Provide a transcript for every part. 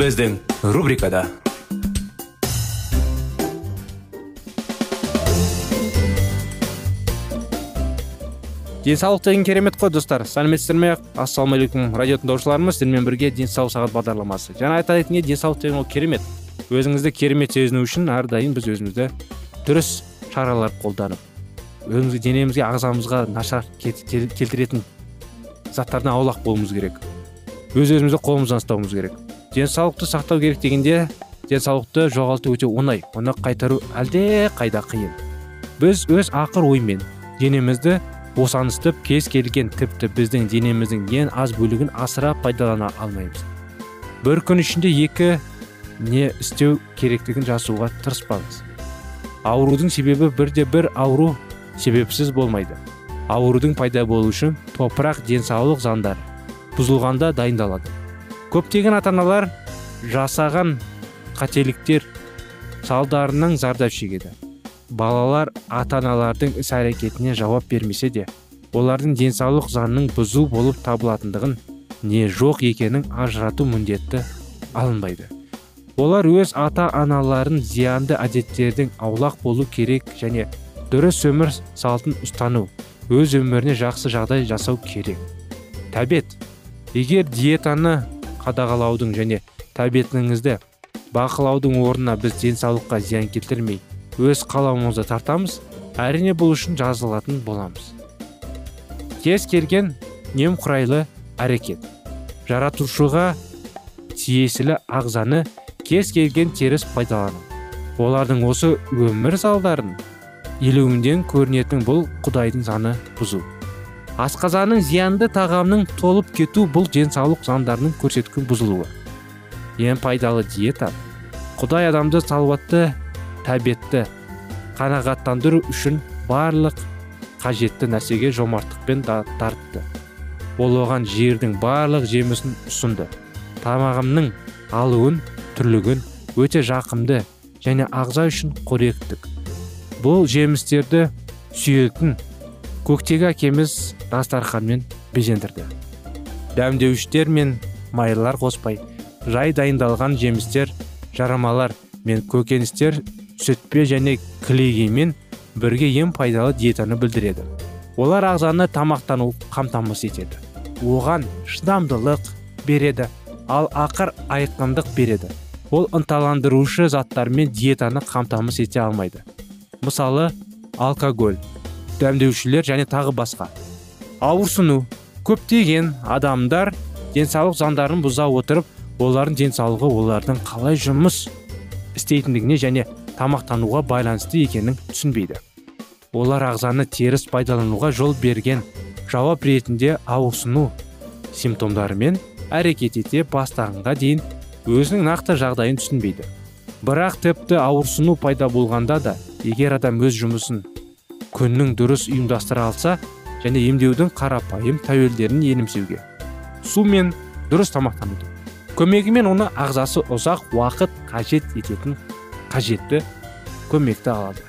Біздің рубрикада денсаулық деген керемет қой достар. Сәлеметсіздер ме? Ассалаумағалейкум радио тыңдаушыларымыз сіздермен бірге денсаулық сағат бағдарламасы. Жаңа айта кеткендей денсаулық деген ол керемет. Өзіңізді керемет сезіну үшін әрдайым біз өзімізді дұрыс шаралар қолданып өзімізге денемізге ағзамызға нашар келтіретін заттардан аулақ болуымыз керек. Өз өзімізді қолымыздан ұстауымыз керек. Денсаулықты сақтау керек дегенде денсаулықты жоғалту өте оңай оны қайтару әлде қайда қиын. Біз өз ақыр оймен денемізді босаныстып кез келген тіпті біздің денеміздің ең аз бөлігін асыра пайдалана алмаймыз. Бір күн ішінде екі не істеу керектігін жасауға тырыспаңыз. Аурудың себебі бірде бір ауру себепсіз болмайды. Аурудың пайда болу үшін топырақ денсаулық заңдары бұзылғанда дайындалады. Көптеген ата аналар жасаған қателіктер салдарынан зардап шегеді. Балалар ата аналардың іс әрекетіне жауап бермесе де олардың денсаулық заңның бұзу болып табылатындығын не жоқ екенін ажырату міндетті алынбайды. Олар өз ата аналарын зиянды әдеттердің аулақ болу керек және дұрыс өмір салтын ұстану өз өміріне жақсы жағдай жасау керек. Тәбет егер диетаны қадағалаудың және тәбетіңізді бақылаудың орнына біз денсаулыққа зиян келтірмей өз қалауымызды тартамыз әрине бұл үшін жазылатын боламыз. Кез келген немқұрайлы әрекет. Жаратушыға тиесілі ағзаны кез келген теріс пайдалану. Олардың осы өмір залдарын елеуінден көрінетін бұл құдайдың заңы бұзу. Асқазанның зиянды тағамның толып кету бұл денсаулық заңдарының көрсеткен бұзылуы. Ең пайдалы диета құдай адамды салауатты тәбетті қанағаттандыру үшін барлық қажетті нәрсеге жомарттықпен да тартты. Ол оған жердің барлық жемісін ұсынды. Тамағымның алуын түрлігін өте жақымды және ағза үшін қоректік. Бұл жемістерді сүйетін көктегі әкеміз дастарханмен безендірді. Дәмдеуіштер мен майлар қоспай жай дайындалған жемістер жарамалар мен көкөністер сүтпе және кілегеймен бірге ең пайдалы диетаны білдіреді. Олар ағзаны тамақтану қамтамасыз етеді. Оған шыдамдылық береді ал ақыр айқындық береді. Ол ынталандырушы заттармен диетаны қамтамасыз ете алмайды. Мысалы алкоголь дәмдеушілер және тағы басқа. Ауырсыну көптеген адамдар денсаулық заңдарын бұза отырып олардың денсаулығы олардың қалай жұмыс істейтіндігіне және тамақтануға байланысты екенін түсінбейді. Олар ағзаны теріс пайдалануға жол берген жауап ретінде ауырсыну симптомдарымен әрекет ете бастағанға дейін өзінің нақты жағдайын түсінбейді. Бірақ тіпті ауырсыну пайда болғанда да егер адам өз жұмысын күннің дұрыс ұйымдастыра алса және емдеудің қарапайым тәуелдерін енімсеуге. Су мен дұрыс тамақтануды көмегімен оны ағзасы ұзақ уақыт қажет ететін қажетті көмекті алады.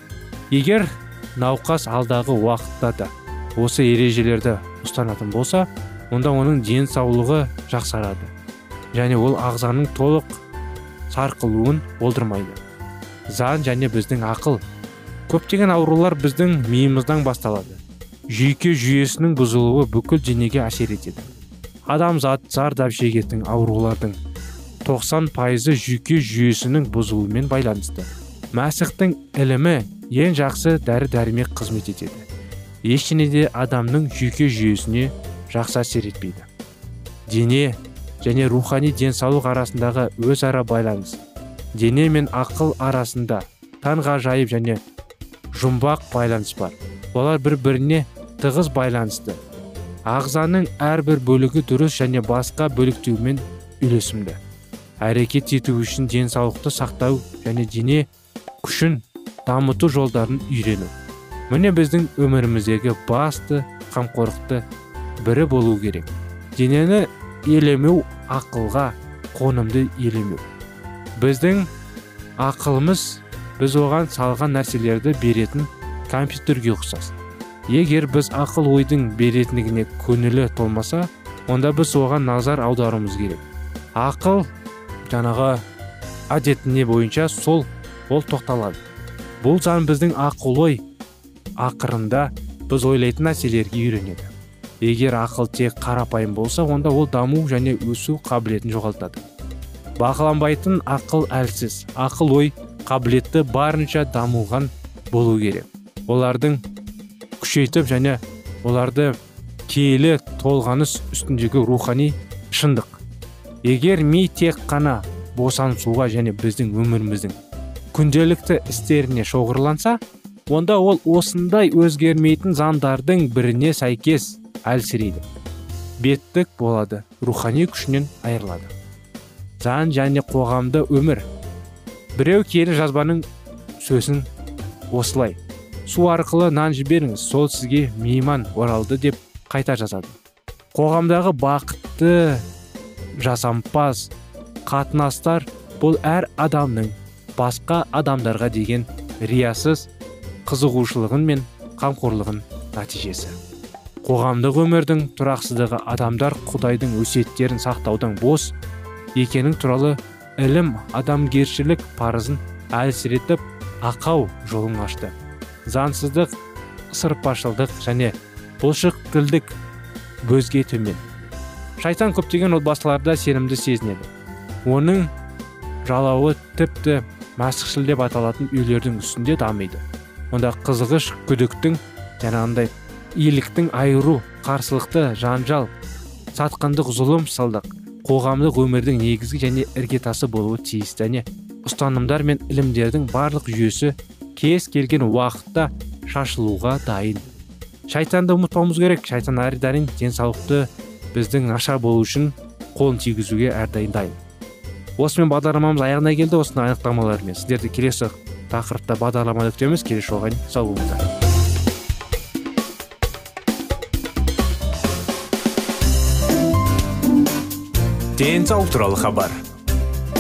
Егер науқас алдағы уақытта да осы ережелерді ұстанатын болса онда оның денсаулығы жақсарады және ол ағзаның толық сарқылуын болдырмайды. Заң және біздің ақыл. Көптеген аурулар біздің миымыздан басталады. Жүйке жүйесінің бұзылуы бүкіл денеге әсер етеді. Адамзат зардап шегетін аурулардың тоқсан пайызы жүйке жүйесінің бұзылуымен байланысты. Мәсіхтің ілімі ең жақсы дәрі дәрмек қызмет етеді. Ештеңе де адамның жүйке жүйесіне жақсы әсер етпейді. Дене және рухани денсаулық арасындағы өзара байланыс дене мен ақыл арасында таңғажайып және жұмбақ байланыс бар. Олар бір біріне тығыз байланысты. Ағзаның әрбір бөлігі дұрыс және басқа бөліктеумен үйлесімді. Әрекет ету үшін денсаулықты сақтау және дене күшін дамыту жолдарын үйрену. Міне біздің өміріміздегі басты қамқорлықты бірі болу керек. Денені елемеу ақылға қонымды елемеу. Біздің ақылымыз біз оған салған нәрселерді беретін компьютерге ұқсас. Егер біз ақыл ойдың беретіндігіне көңілі толмаса онда біз оған назар аударуымыз керек. Ақыл жаңағы әдетіне бойынша сол ол тоқталады. Бұл заң біздің ақыл ой ақырында біз ойлайтын нәрселерге үйренеді. Егер ақыл тек қарапайым болса онда ол даму және өсу қабілетін жоғалтады. Бақыланбайтын ақыл әлсіз ақыл ой қабілетті барынша дамуған болу керек. Олардың күшейтіп және оларды киелі толғаныс үстіндегі рухани шындық. Егер ми тек қана босанысуға және біздің өміріміздің күнделікті істеріне шоғырланса онда ол осындай өзгермейтін заңдардың біріне сәйкес әлсірейді. Беттік болады рухани күшінен айырылады. Заң және қоғамды өмір. Біреу киелі жазбаның сөзін осылай су арқылы нан жіберіңіз сол сізге мейман оралды деп қайта жазады. Қоғамдағы бақытты жасампаз қатынастар бұл әр адамның басқа адамдарға деген риясыз қызығушылығын мен қамқорлығын нәтижесі. Қоғамдық өмірдің тұрақсыздығы адамдар құдайдың өсиеттерін сақтаудың бос екенің туралы ілім адамгершілік парызын әлсіретіп ақау жолын ашты. Заңсыздық сырпашылдық және бұлшықгілдік бөзге төмен. Шайтан көптеген отбасыларда сенімді сезінеді. Оның жалауы тіпті мәсіхшіл деп аталатын үйлердің үстінде дамиды. Онда қызғыш күдіктің жаңағындай иеліктің айыру қарсылықты жанжал сатқындық зұлым салдық қоғамдық өмірдің негізгі және іргетасы болуы тиіс және ұстанымдар мен ілімдердің барлық жүйесі кез келген уақытта шашылуға дайын. Шайтанды ұмытпауымыз керек. Шайтан әрдайым денсаулықты біздің нашар болу үшін қолын тигізуге әрдайым дайын осымен бағдарламамыз аяғына келді. Осындай анықтамалармен сіздерді келесі тақырыпта бағдарламада күтеміз келесі жолға дейін сау болыңыздар. Денсаулық туралы хабар.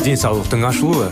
Денсаулықтың ашылуы.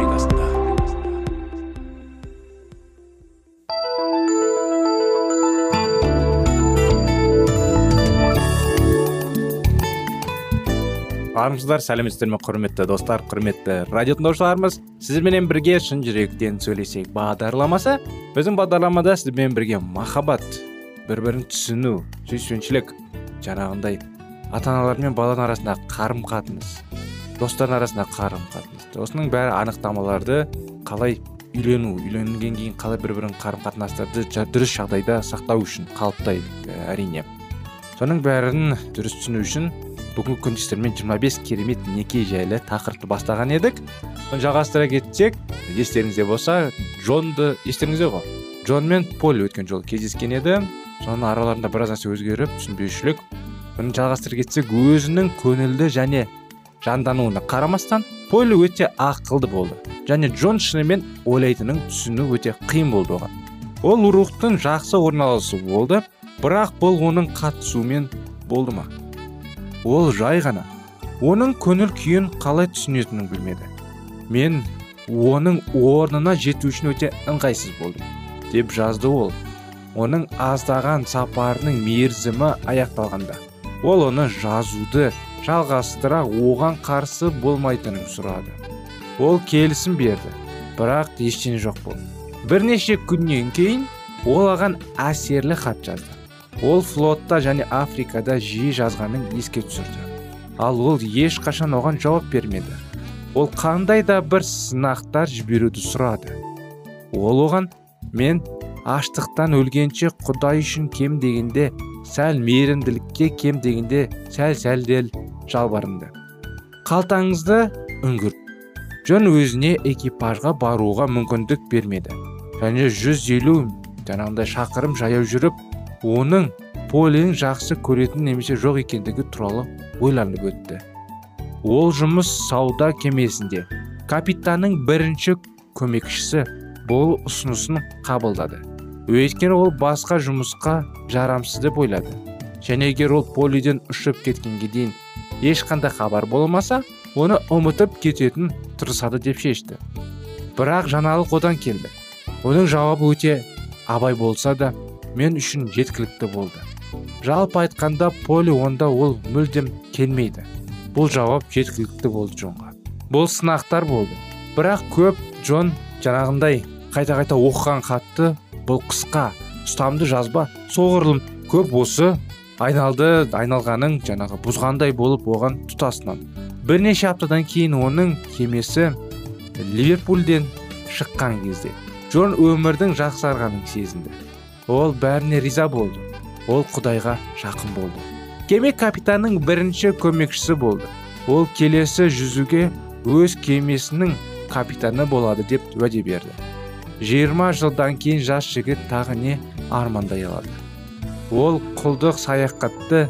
Армысыздар сәлеметсіздер ме құрметті достар құрметті радио тыңдаушыларымыз. Сіздерменен бірге шын жүректен сөйлесейік бағдарламасы. Біздің бағдарламада сіздермен бірге махаббат бір бірін түсіну сүйіспеншілік жаңағындай ата аналар мен баланың арасындағы қарым қатынас достардың арасындағы қарым қатынас осының бәрі анықтамаларды қалай үйлену үйленгеннен кейін қалай бір бірін қарым қатынастарды дұрыс жағдайда сақтау үшін қалыптайды әрине. Соның бәрін дұрыс түсіну үшін бүгінгі күн сіздермен 25 керемет неке жайлы тақырыпты бастаған едік. Жалғастыра кетсек естеріңізде болса джонды естеріңізде ғой? Джон мен пол өткен жолы кездескен еді. Соның араларында біраз нәрсе өзгеріп түсінбеушілік. Бұны жалғастыра кетсек өзінің көңілді және жандануына қарамастан полли өте ақылды болды. Және джон шынымен ойлайтынын түсіну өте қиын болды оған. Ол рухтың жақсы орналасуы болды бірақ бұл оның қатысуымен болды ма? Ол жай ғана. Оның көңіл күйін қалай түсінетінін білмеді. Мен оның орнына жету үшін өте ыңғайсыз болдым деп жазды ол. Оның аздаған сапарының мерзімі аяқталғанда. Ол оны жазуды жалғастыра оған қарсы болмайтынын сұрады. Ол келісім берді бірақ ештеңе жоқ болды бірнеше күннен кейін ол аған әсерлі хат жазды. Ол флотта және африкада жиі жазғанын еске түсірді. Ал ол ешқашан оған жауап бермеді. Ол қандай да бір сынақтар жіберуді сұрады. Ол оған мен аштықтан өлгенше құдай үшін кем дегенде сәл мейірімділікке кем дегенде сәл сәлдел жалбарынды. Қалтаңызды үңгір. Жөн өзіне экипажға баруға мүмкіндік бермеді. Және 150 жаңағындай шақырым жаяу жүріп оның полидің жақсы көретін немесе жоқ екендігі туралы ойланып өтті. Ол жұмыс сауда кемесінде. Капитанның бірінші көмекшісі бұл ұсынысын қабылдады. Өйткені ол басқа жұмысқа жарамсыз деп ойлады. Және егер ол полиден ұшып кеткенге дейін ешқандай хабар болмаса оны ұмытып кететін тырысады деп шешті. Бірақ жаңалық одан келді. Оның жауабы өте абай болса да мен үшін жеткілікті болды. Жалпы айтқанда поли онда ол мүлдем келмейді. Бұл жауап жеткілікті болды джонға. Бұл сынақтар болды. Бірақ көп джон жаңағындай қайта қайта оқыған хатты бұл қысқа ұстамды жазба соғұрлым көп осы айналды айналғаның жаңағы бұзғандай болып оған тұтасынан. Бірнеше аптадан кейін оның кемесі ливерпульден шыққан кезде джон өмірдің жақсарғанын сезінді. Ол бәріне риза болды. Ол құдайға жақын болды. Кеме капитанның бірінші көмекшісі болды. Ол келесі жүзуге өз кемесінің капитаны болады деп уәде берді. Жиырма жылдан кейін жас жігіт тағы не армандай алады. Ол құлдық саяхатты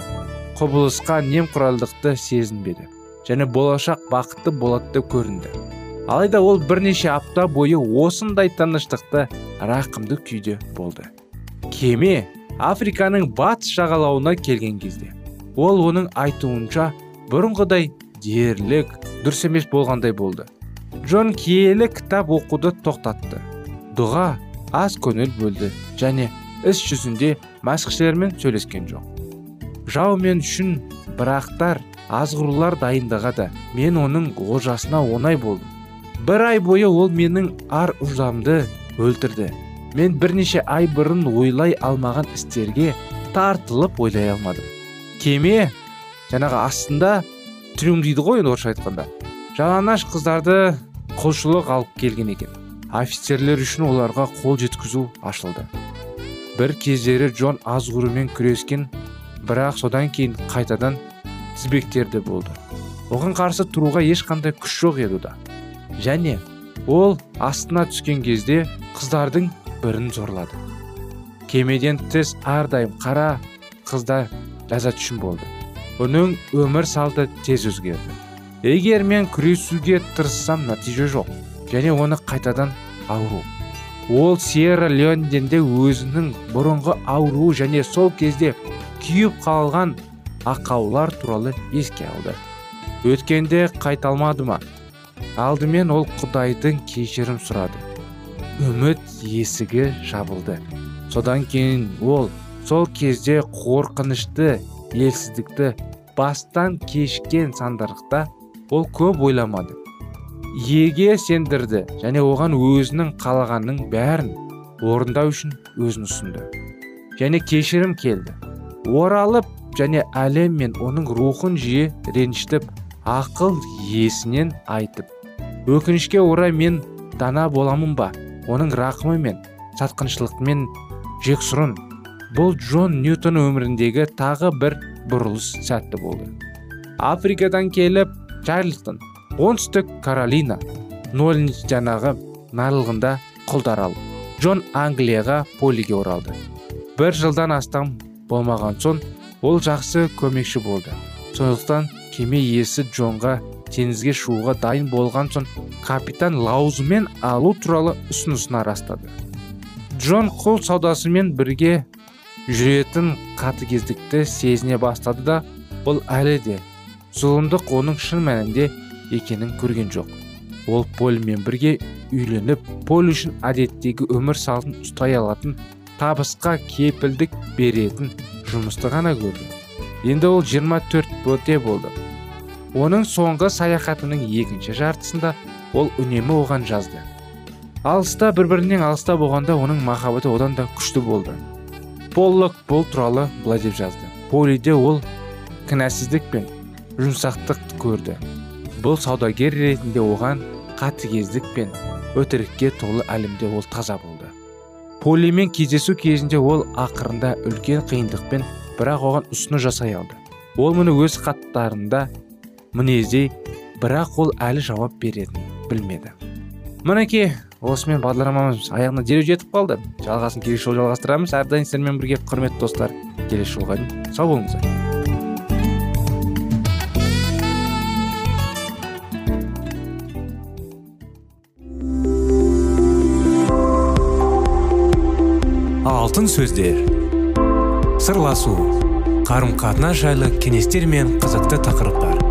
құбылысқа немқұрайлықты сезінбеді және болашақ бақытты болады көрінді. Алайда ол бірнеше апта бойы осындай тыныштықты рақымды күйде болды. Кеме африканың батыс жағалауына келген кезде ол оның айтуынша бұрынғыдай дерлік дұрыс емес болғандай болды. Джон киелі кітап оқуды тоқтатты. Дұға аз көңіл бөлді және іс жүзінде мәсіхшілермен сөйлескен жоқ. Жау мен үшін бірақтар азғырулар дайындағада мен оның олжасына оңай болдым. Бір ай бойы ол менің ар ұждамды өлтірді. Мен бірнеше ай бұрын ойлай алмаған істерге тартылып ойлай алмадым. Кеме жаңағы астында трюм дейді ғой енді орысша айтқанда. Жалаңаш қыздарды құлшылық алып келген екен. Офицерлер үшін оларға қол жеткізу ашылды. Бір кездері джон азғырумен күрескен бірақ содан кейін қайтадан тізбектерді болды. Оған қарсы тұруға ешқандай күш жоқ еді да және ол астына түскен кезде қыздардың бірін зорлады. Кемеден тіс әрдайым қара қызда ләззат үшін болды. Оның өмір салты тез өзгерді. Егер мен күресуге тырыссам нәтиже жоқ және оны қайтадан ауру. Ол сьерра леонденде өзінің бұрынғы ауруы және сол кезде күйіп қалған ақаулар туралы еске алды. Өткенде қайталмады ма? Алдымен ол құдайдың кешірім сұрады. Үміт есігі жабылды. Содан кейін ол сол кезде қорқынышты елсіздікті бастан кешкен сандырықта ол көп ойламады. Еге сендірді және оған өзінің қалағанның бәрін орындау үшін өзін ұсынды. Және кешірім келді. Оралып және әлем мен оның рухын жиі ренжітіп ақыл есінен айтып өкінішке орай мен дана боламын ба? Оның рақымы мен сатқыншылықмен жексұрын. Бұл джон ньютон өміріндегі тағы бір бұрылыс сәтті болды. Африкадан келіп чарльстон оңтүстік каролина ноллинс жанағы нарылғында құлдар алып джон англияға полиге оралды. Бір жылдан астам болмаған соң ол жақсы көмекші болды. Сондықтан кеме иесі джонға теңізге шығуға дайын болған соң капитан лаузымен алу туралы ұсынысын растады. Джон құл саудасымен бірге жүретін қатыгездікті сезіне бастады да бұл әлі де зұлымдық оның шын мәнінде екенін көрген жоқ. Ол полмен бірге үйленіп пол үшін әдеттегі өмір салтын ұстай алатын табысқа кепілдік беретін жұмысты ғана көрді. Енді ол 24 бөте болды. Оның соңғы саяхатының екінші жартысында ол үнемі оған жазды. Алыста бір бірінен алыста болғанда оның махаббаты одан да күшті болды. Поллок бұл туралы былай деп жазды. Полиде ол кінәсіздік пен жұмсақтық көрді. Бұл саудагер ретінде оған қатыгездік пен өтірікке толы әлемде ол таза болды. Полимен кездесу кезінде ол ақырында үлкен қиындықпен бірақ оған ұсыны жасай алды. Ол мұны өз хаттарында мінездей бірақ ол әлі жауап беретін білмеді. Мінекей осымен бағдарламамыз аяғына дереу жетіп қалды. Жалғасын келесі жолы жалғастырамыз. Әрдайым сіздермен бірге құрметті достар келесі жолға дейін сау болыңыздар. Алтын сөздер. Сырласу. Қарым қатынас жайлы кеңестер мен қызықты тақырыптар.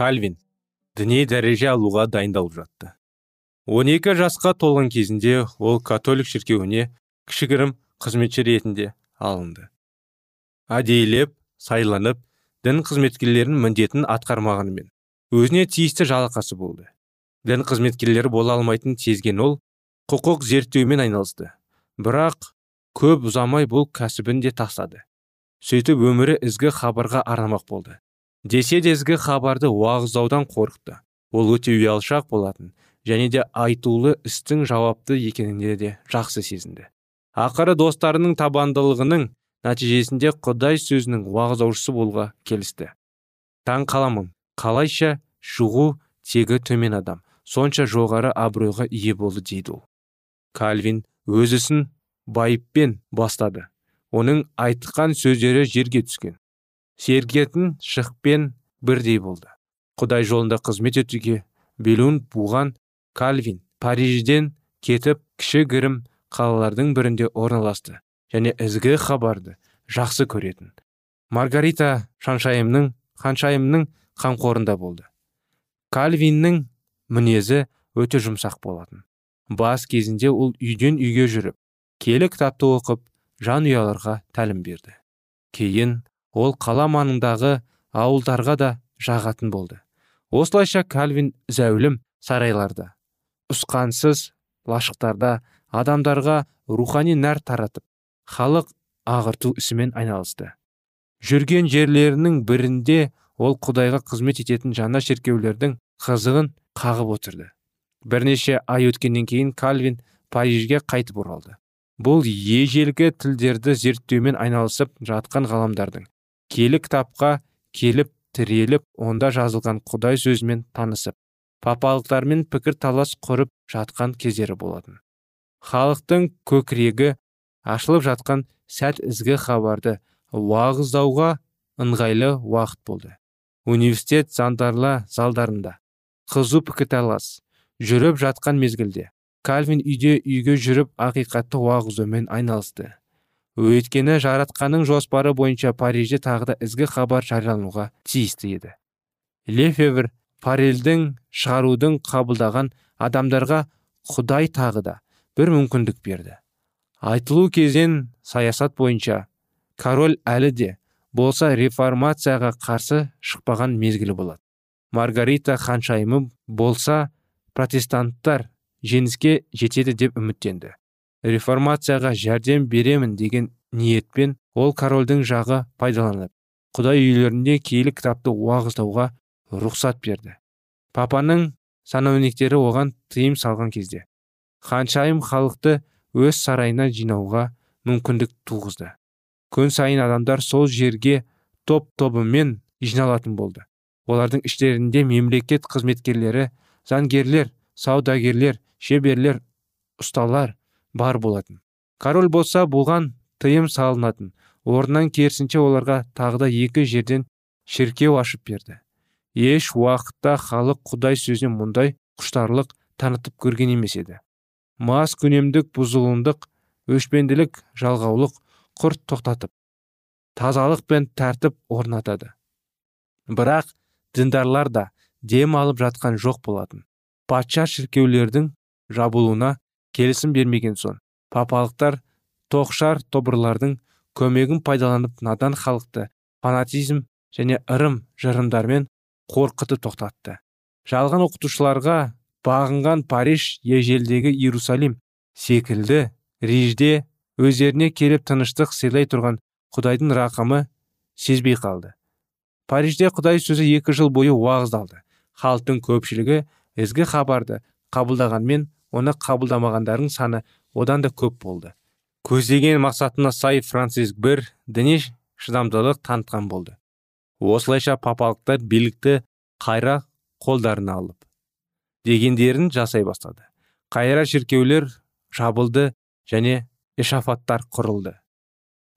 Кальвин діни дәреже алуға дайындалып жатты. 12 жасқа толған кезінде ол католик шіркеуіне кішігірім қызметші ретінде алынды. Әдейілеп сайланып дін қызметкерлерінің міндетін атқармағанымен өзіне тиісті жалақасы болды. Дін қызметкерлері бола алмайтын сезген ол құқық зерттеумен айналысты. Бірақ көп ұзамай бұл кәсібін де тастады. Сөйтіп өмірі ізгі хабарға арнамақ болды. Десе де ізгі хабарды уағыздаудан қорықты. Ол өте ұялшақ болатын және де айтулы істің жауапты екенінде де жақсы сезінді. Ақыры достарының табандылығының нәтижесінде құдай сөзінің уағыздаушысы болуға келісті. Таң қаламын қалайша шығу тегі төмен адам сонша жоғары абыройға ие болды дейді ол. Кальвин өз ісін байыппен бастады. Оның айтқан сөздері жерге түскен. Сергетін шықпен бірдей болды. Құдай жолында қызмет етуге белуін буған кальвин парижден кетіп кішігірім қалалардың бірінде орналасты және ізгі хабарды жақсы көретін. Маргарита шаншайымның ханшайымның қамқорында болды. Кальвиннің мінезі өте жұмсақ болатын. Бас кезінде ол үйден үйге жүріп келі кітапты оқып жанұяларға тәлім берді. Кейін ол қала маңындағы ауылдарға да жағатын болды. Осылайша кальвин зәулім сарайларда ұсқансыз лашықтарда адамдарға рухани нәр таратып халық ағырту ісімен айналысты. Жүрген жерлерінің бірінде ол құдайға қызмет ететін жаңа шеркеулердің қызығын қағып отырды. Бірнеше ай өткеннен кейін кальвин парижге қайтып оралды. Бұл ежелгі тілдерді зерттеумен айналысып жатқан ғаламдардың келі кітапқа келіп тіреліп онда жазылған құдай сөзімен танысып папалықтармен пікір талас құрып жатқан кездері болатын. Халықтың көкірегі ашылып жатқан сәт ізгі хабарды уағыздауға ыңғайлы уақыт болды. Университет зандарла залдарында қызу пікірталас жүріп жатқан мезгілде кальвин үйде үйге жүріп ақиқатты уағыздаумен айналысты. Өйткені жаратқанның жоспары бойынша парижде тағы да ізгі хабар жариялануға тиісті еді. Лефевр парельдің шығарудың қабылдаған адамдарға құдай тағы да бір мүмкіндік берді айтылу кезен саясат бойынша король әлі де болса реформацияға қарсы шықпаған мезгілі болады маргарита ханшайымы болса протестанттар жеңіске жетеді деп үміттенді. Реформацияға жәрдем беремін деген ниетпен ол корольдің жағы пайдаланып құдай үйлерінде киелі кітапты уағыздауға рұқсат берді. Папаның сановниктері оған тыйым салған кезде ханшайым халықты өз сарайына жинауға мүмкіндік туғызды. Күн сайын адамдар сол жерге топ тобымен жиналатын болды. Олардың іштерінде мемлекет қызметкерлері заңгерлер саудагерлер шеберлер ұсталар бар болатын. Король болса бұған тыйым салынатын. Орнынан керісінше оларға тағы да екі жерден шіркеу ашып берді. Еш уақытта халық құдай сөзіне мұндай құштарлық танытып көрген емес еді. Мас күнемдік бұзылымдық өшпенділік жалғаулық құрт тоқтатып тазалық пен тәртіп орнатады. Бірақ діндарлар да дем алып жатқан жоқ болатын. Патша шіркеулердің жабылуына келісім бермеген соң папалықтар тоқшар тобырлардың көмегін пайдаланып надан халықты фанатизм және ырым жырымдармен қорқытып тоқтатты. Жалған оқытушыларға бағынған париж ежелдегі иерусалим секілді рижде өздеріне келіп тыныштық сыйлай тұрған құдайдың рақымы сезбей қалды. Парижде құдай сөзі екі жыл бойы уағыздалды. Халықтың көпшілігі ізгі хабарды қабылдағанмен оны қабылдамағандардың саны одан да көп болды. Көздеген мақсатына сай франциск бір діни шыдамдылық танытқан болды. Осылайша папалықтар билікті қайра қолдарына алып дегендерін жасай бастады. Қайра шіркеулер жабылды және эшафаттар құрылды.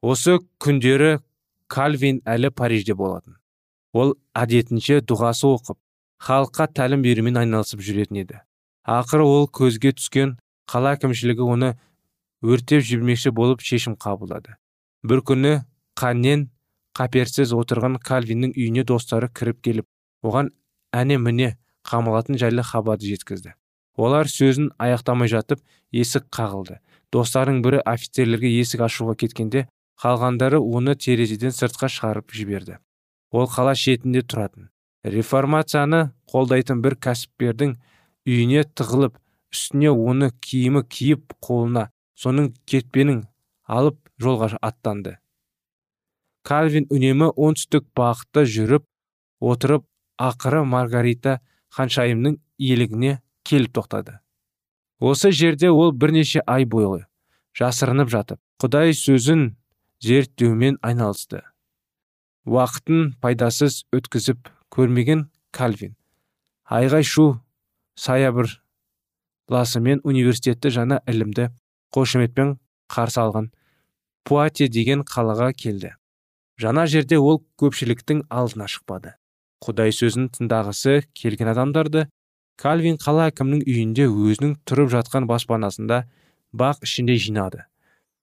Осы күндері кальвин әлі парижде болатын. Ол әдетінше дұғасы оқып халыққа тәлім берумен айналысып жүретін еді. Ақыры ол көзге түскен қала әкімшілігі оны өртеп жібермекші болып шешім қабылдады. бір күні қаннен қаперсіз отырған кальвиннің үйіне достары кіріп келіп оған әне міне! қамалатын жайлы хабарды жеткізді. Олар сөзін аяқтамай жатып есік қағылды. Достарының бірі офицерлерге есік ашуға кеткенде қалғандары оны терезеден сыртқа шығарып жіберді. Ол қала шетінде тұратын. Реформацияны қолдайтын бір кәсіпкердің үйіне тығылып үстіне оны киімі киіп қолына соның кетпенін алып жолға аттанды. Кальвин үнемі оңтүстік бағытта жүріп отырып ақыры маргарита ханшайымның иелігіне келіп тоқтады. Осы жерде ол бірнеше ай бойы жасырынып жатып құдай сөзін зерттеумен айналысты. Уақытын пайдасыз өткізіп көрмеген кальвин айғай шу саябырласымен университетті жаңа ілімді қошеметпен қарсы алған. Пуате деген қалаға келді. Жаңа жерде ол көпшіліктің алдына шықпады. Құдай сөзін тыңдағысы келген адамдарды кальвин қала әкімінің үйінде өзінің тұрып жатқан баспанасында бақ ішінде жинады.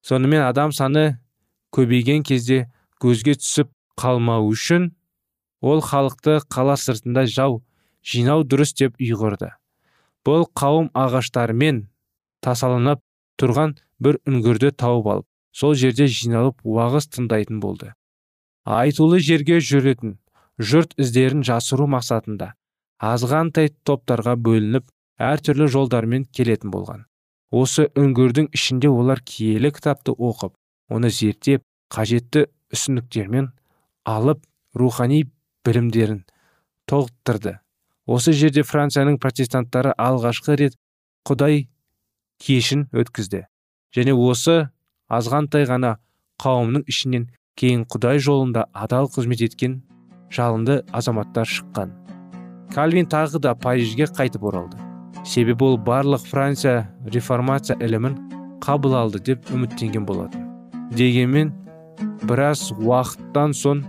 Сонымен адам саны көбейген кезде көзге түсіп қалмау үшін ол халықты қала сыртында жау жинау дұрыс деп ұйғырды. Бұл қауым ағаштармен тасаланып тұрған бір үңгірді тауып алып сол жерде жиналып уағыз тыңдайтын болды. Айтулы жерге жүретін жұрт іздерін жасыру мақсатында азғантай топтарға бөлініп әртүрлі жолдармен келетін болған. Осы үңгірдің ішінде олар киелі кітапты оқып оны зерттеп қажетті үсініктермен алып рухани білімдерін толықтырды. Осы жерде францияның протестанттары алғашқы рет құдай кешін өткізді. Және осы азғантай ғана қауымның ішінен кейін құдай жолында адал қызмет еткен жалынды азаматтар шыққан. Кальвин тағы да парижге қайтып оралды. Себебі ол барлық франция реформация ілімін қабыл алды деп үміттенген болатын. Дегенмен біраз уақыттан соң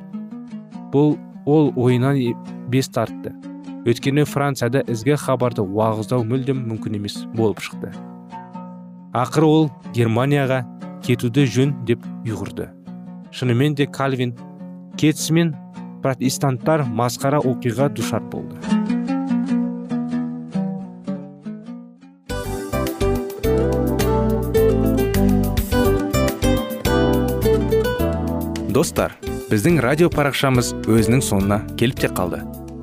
бұл ол ойынан бес тартты. Өйткені францияда ізгі хабарды уағыздау мүлдем мүмкін емес болып шықты. Ақыры ол германияға кетуді жөн деп ұйғырды. Шынымен де кальвин кетісімен протестанттар масқара оқиға душар болды. Достар біздің радио парақшамыз өзінің соңына келіп те қалды.